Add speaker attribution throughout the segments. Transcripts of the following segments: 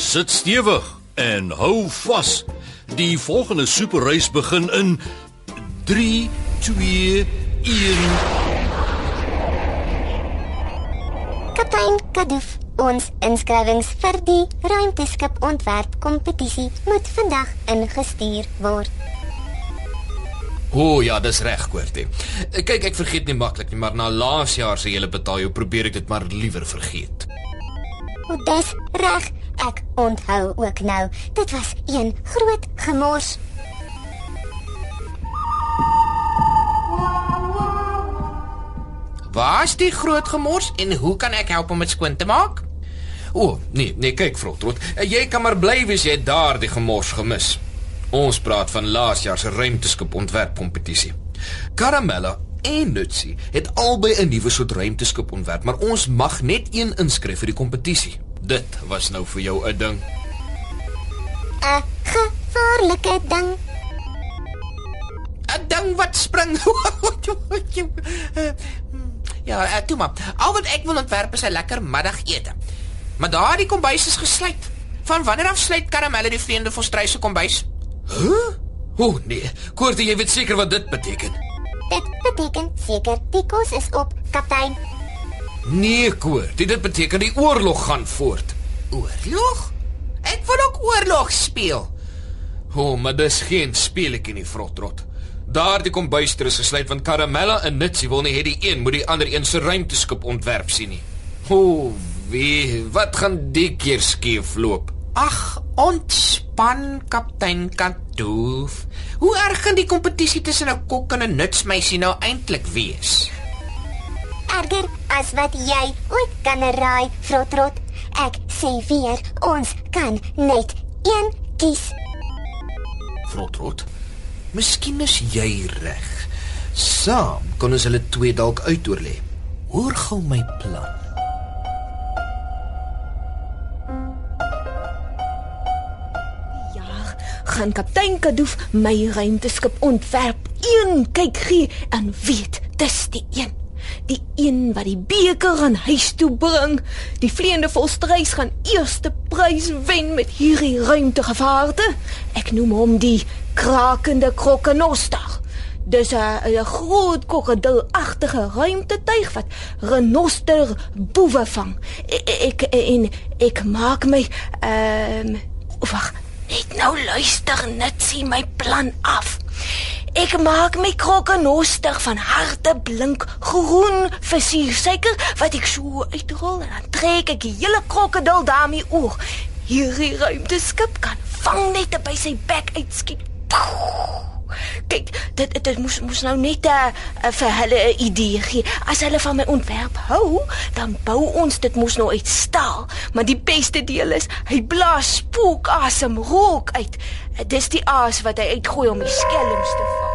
Speaker 1: Sit stewig en hou vas. Die volgende superreis begin in 3 2 1
Speaker 2: Kaptein Kadoof, ons inskrywings vir die ruimteskip ontwerp kompetisie moet vandag ingestuur word.
Speaker 3: O oh, ja, dis reg, Koortie. Kyk, ek vergeet nie maklik nie, maar na laas jaar se hele betaal, probeer ek dit maar liewer vergeet.
Speaker 2: O, dis reg. Ek onthou ook nou. Dit was een groot gemors.
Speaker 4: Waar is die groot gemors en hoe kan ek help om dit skoon te maak?
Speaker 3: O, oh, nee, nee, kyk Frotrot. Jy kan maar bly wees jy daar die gemors gemis. Ons praat van laas jaar se ruimteskip ontwerp kompetisie. Caramella en Nutsie het albei 'n nuwe soort ruimteskip ontwerp, maar ons mag net een inskryf vir die kompetisie. Dit was nou vir jou 'n ding.
Speaker 2: 'n Gevaarlike ding.
Speaker 4: 'n Ding wat spring. ja, uh, toe maar. Al wat ek wil ontwerp is 'n lekker middagete. Maar daardie kombuis is gesluit. Van wanneer af sluit Karamelle die vreemde volstruise kombuis?
Speaker 3: Huh? O oh, nee, Koortie, jy weet seker wat dit beteken.
Speaker 2: Dit beteken seker die kos is op, kaptein.
Speaker 3: Nee, Koortie, dit beteken die oorlog gaan voort.
Speaker 4: Oorlog? Ek wil ook oorlog speel.
Speaker 3: O, oh, maar dis geen speletjie nie, Frotrot. Daardie kombuister is gesluit want Caramella en Nitsie wil nie hê die een moet die ander een se ruimteskip ontwerp sien nie. O, oh, wie, wat gaan die keer skeefloop?
Speaker 4: Ag, ontspan kaptein Kadoof. Hoe erg gaan die kompetisie tussen 'n kok en 'n nutsmeisie nou eintlik wees?
Speaker 2: Erger as wat jy ooit kan raai, Frotrot. Ek sê weer, ons kan net een kies.
Speaker 3: Frotrot. Miskien is jy reg. Saam kan ons hulle twee dalk uitoorlê. Hoor gou my plan.
Speaker 5: gaan kaptein Kadoof my ruimteskip ontwerp. Een kyk gee en weet dis die een. Die een wat die beker aan huis toe bring. Die vleiende volstruis gaan eerste prys wen met hierdie ruimtegevaarte. Ek noem hom die krakende krokonoster. Dis 'n groot krokodilagtige ruimtetuig wat renoster boewe vang. Ek ek en ek maak my ehm um, wag Net nou luister Nitsie my plan af. Ek maak my krokenostig van harte blink groen versiersuiker wat ek so uitrol en dan trek ek die hele krokodil daarmee oor. Hierdie ruimteskip kan vang net by sy bek uitskiet. Kyk, dit dit moes moes nou net 'n uh, uh, vir hulle 'n idee gee. As hulle van my ontwerp hou, dan bou ons dit moes nou uit staal. Maar die beste deel is, hy blaas spookasem rook uit. Dis die aas wat hy uitgooi om die skelms te vang.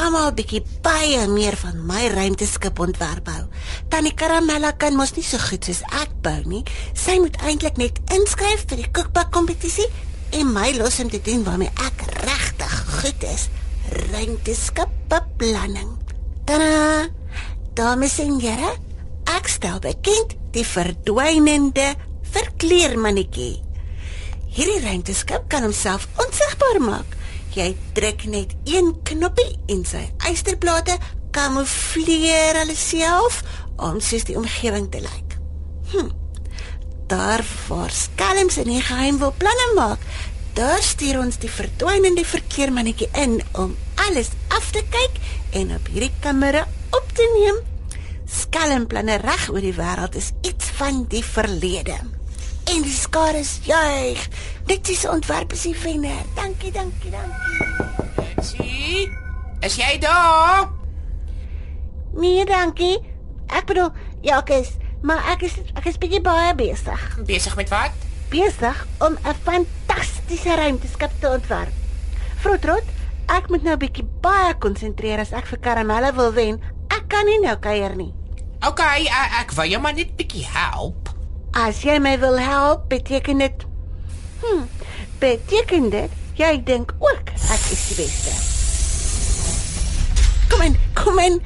Speaker 6: Almal bietjie baie meer van my ruimteskip ontwerp hou. Tannie Karamella kan mos nie so goed soos ek bou nie. Sy moet eintlik net inskryf vir die kookbak kompetisie en my los om te doen waarmee ek regtig goed is. Ruimteskip beplanning. Tada! Dames en here, ek stel bekend die verdwynende verkleermannetjie. Hierdie ruimteskip kan homself onsigbaar maak. Jy druk net een knoppie en sy eysterplate kamofleer hulle self om soos die omgewing te lyk. Hm daar waar skelms in die geheim wil planne maak. Daar stuur ons die verdwynende verkeermannetjie in om alles af te kyk en op hierdie kamera op te neem. Skelmplanne reg oor die wêreld is iets van die verlede. En die skare juig. Dit is ontwerp is die wenner. Dankie, dankie, dankie.
Speaker 4: Sien? Is jy daar?
Speaker 6: Nee, dankie. Ek bedoel, ja, ek is maar ek is ek is bietjie baie besig.
Speaker 4: Besig met wat?
Speaker 6: Besig om 'n fantastiese ruimteskip te ontwerp. Vrotrot, ek moet nou bietjie baie konsentreer as ek vir Karamelle wil wen. Ek kan nie nou kuier nie.
Speaker 4: OK, ek, ek wil jou maar net bietjie help.
Speaker 6: As jy my wil help, beteken dit Hm. Beteken dit jy dink ook ek is die beste? Kom in, kom in.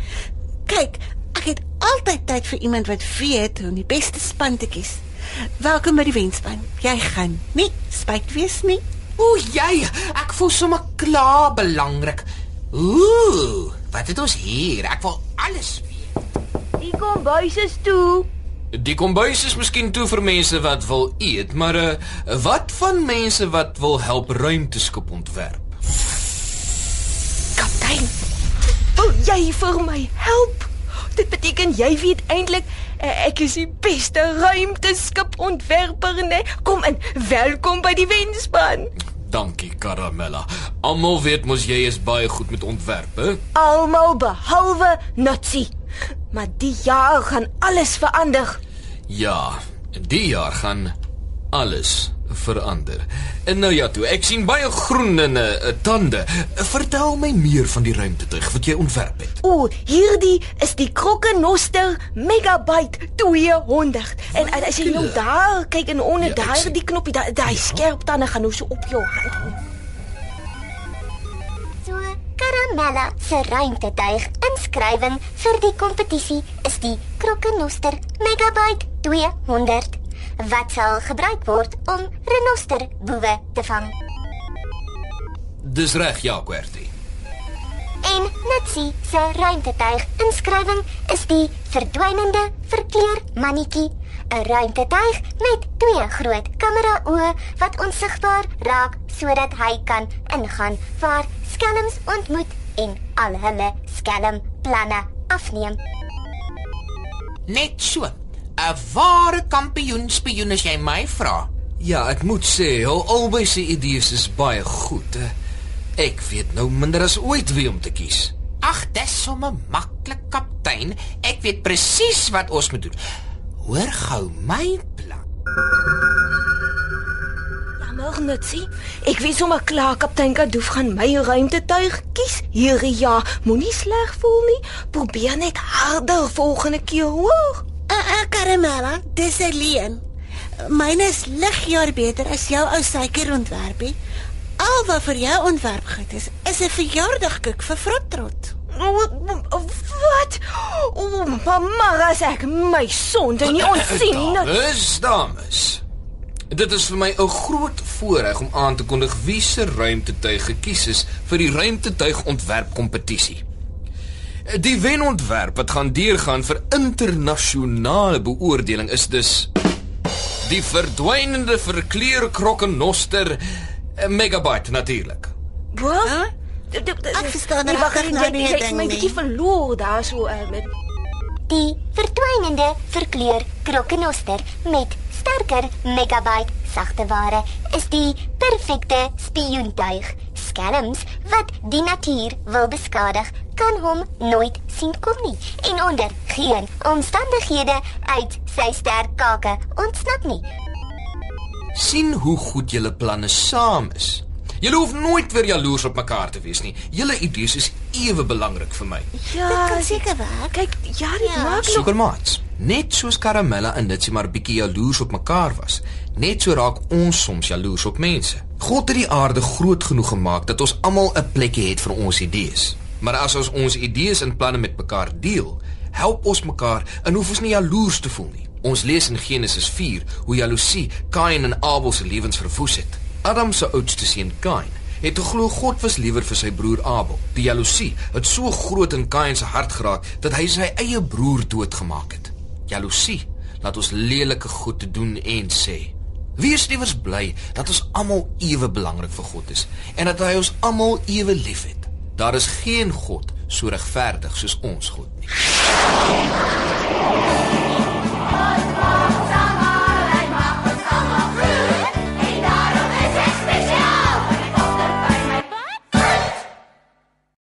Speaker 6: Kyk, ek het altyd tyd vir iemand wat weet hoe om die beste span te kies. Welkom by die wenspan. Jy gaan nie spyt wees nie.
Speaker 4: O, jy, ek voel sommer klaar belangrik. Ooh, wat het ons hier? Ek wil alles weet.
Speaker 5: Die kombuis is toe.
Speaker 3: Die kombuis is miskien toe vir mense wat wil eet, maar uh, wat van mense wat wil help ruimteskip ontwerp?
Speaker 5: Kaptein, wil jy vir my help? Dit beteken jy weet eintlik ek is die beste ruimteskip ontwerper, né? Kom in. Welkom by die wenspan.
Speaker 3: Dankie, Karamella. Almal weet mos jy is baie goed met ontwerpe.
Speaker 5: Almal behalwe Natsi. Maar die jaar gaan alles verander.
Speaker 3: Ja, die jaar gaan alles verander. En nou ja, toe, ek sien baie groen in 'n uh, tande. Vertel my meer van die ruimtetuig wat jy ontwerp het.
Speaker 5: O, hierdie is die Krokkenoster Megabyte 200. En, en as jy nou daar kyk en onder
Speaker 3: Ja, sien.
Speaker 5: die knoppie, daai daai skerp tande gaan nou so op jou hand.
Speaker 2: Karamella se ruimtetuig inskrywing vir die kompetisie is die Krokkenoster Megabyte 200 wat sal gebruik word om renosterboewe te vang.
Speaker 3: Dis reg, ja, Kwerty.
Speaker 2: En Nitsie se ruimtetuig inskrywing is die verdwynende verkleur mannetjie, 'n ruimtetuig met twee groot kamera-oë wat onsigbaar raak sodat hy kan ingaan waar skelms ontmoet en al hulle skelmplanne afneem.
Speaker 4: Net so. 'n Ware kampioen spioen as jy my vra.
Speaker 3: Ja, ek moet sê, al albei se idees is baie goed. Ek weet nou minder as ooit wie om te kies.
Speaker 4: Ag, dis sommer maklik, kaptein. Ek weet presies wat ons moet doen. Hoor gou my plan.
Speaker 5: Jammer Natsi. Ek weet sommer klaar kaptein Kadoof gaan my ruimtetuig kies hierdie jaar. Moenie sleg voel nie. Probeer net harder volgende keer, hoor?
Speaker 6: Ah, uh, Karamella, dis 'n leen. Myne is ligjaar beter as jou ou suikerontwerpie. Al wat vir jou ontwerp goed is, is 'n verjaardagkoek vir Frotrot.
Speaker 5: O, Wat? O, mamma, as ek my sonde nie ontsien nie.
Speaker 3: Dames, dames. Dit is vir my 'n groot voorreg om aan te kondig wie se ruimtetuig gekies is vir die ruimtetuig ontwerp kompetisie. Die wenontwerp wat gaan deurgaan vir internasionale beoordeling is dus die verdwynende verkleur krokkenoster eh, megabyte natuurlik.
Speaker 5: Wat?
Speaker 6: Huh? Ek verstaan
Speaker 5: wag,
Speaker 6: regtig
Speaker 5: ek
Speaker 6: nou
Speaker 5: jy,
Speaker 6: nie
Speaker 5: jy,
Speaker 6: 'n
Speaker 5: jy,
Speaker 6: ding
Speaker 5: my
Speaker 6: nie.
Speaker 5: bietjie verloor daar so uh, met
Speaker 2: Die verdwynende verkleur krokkenoster met sterker megabyte sagte ware is die perfekte spioentuig. Skelms wat die natuur wil beskadig, kan hom nooit sien kom nie en onder geen omstandighede uit sy sterk kake ontsnap nie.
Speaker 3: sien hoe goed julle planne saam is. Julle hoef nooit weer jaloers op mekaar te wees nie. Julle idees is ewe belangrik vir my.
Speaker 5: Ja,
Speaker 6: Dit kan seker werk.
Speaker 5: Kyk, ja, dit
Speaker 6: Ja.
Speaker 5: maak nog
Speaker 3: Supermaats. Net soos Karamella en Ditsie maar bietjie jaloers op mekaar was, net so raak ons soms jaloers op mense. God het die aarde groot genoeg gemaak dat ons almal 'n plekkie het vir ons idees. Maar as ons ons idees en planne met mekaar deel, help ons mekaar en hoef ons nie jaloers te voel nie. Ons lees in Genesis 4 hoe jaloesie Kain en Abel se lewens verwoes het. Adam se oudste seun Kain het geglo God was liewer vir sy broer Abel. Die jaloesie het so groot in Kain se hart geraak dat hy sy eie broer doodgemaak het. Jaloesie laat ons lelike goed te doen en sê. Wees liewers bly dat ons almal ewe belangrik vir God is en dat hy ons almal ewe liefhet. Daar is geen God so regverdig soos ons God nie.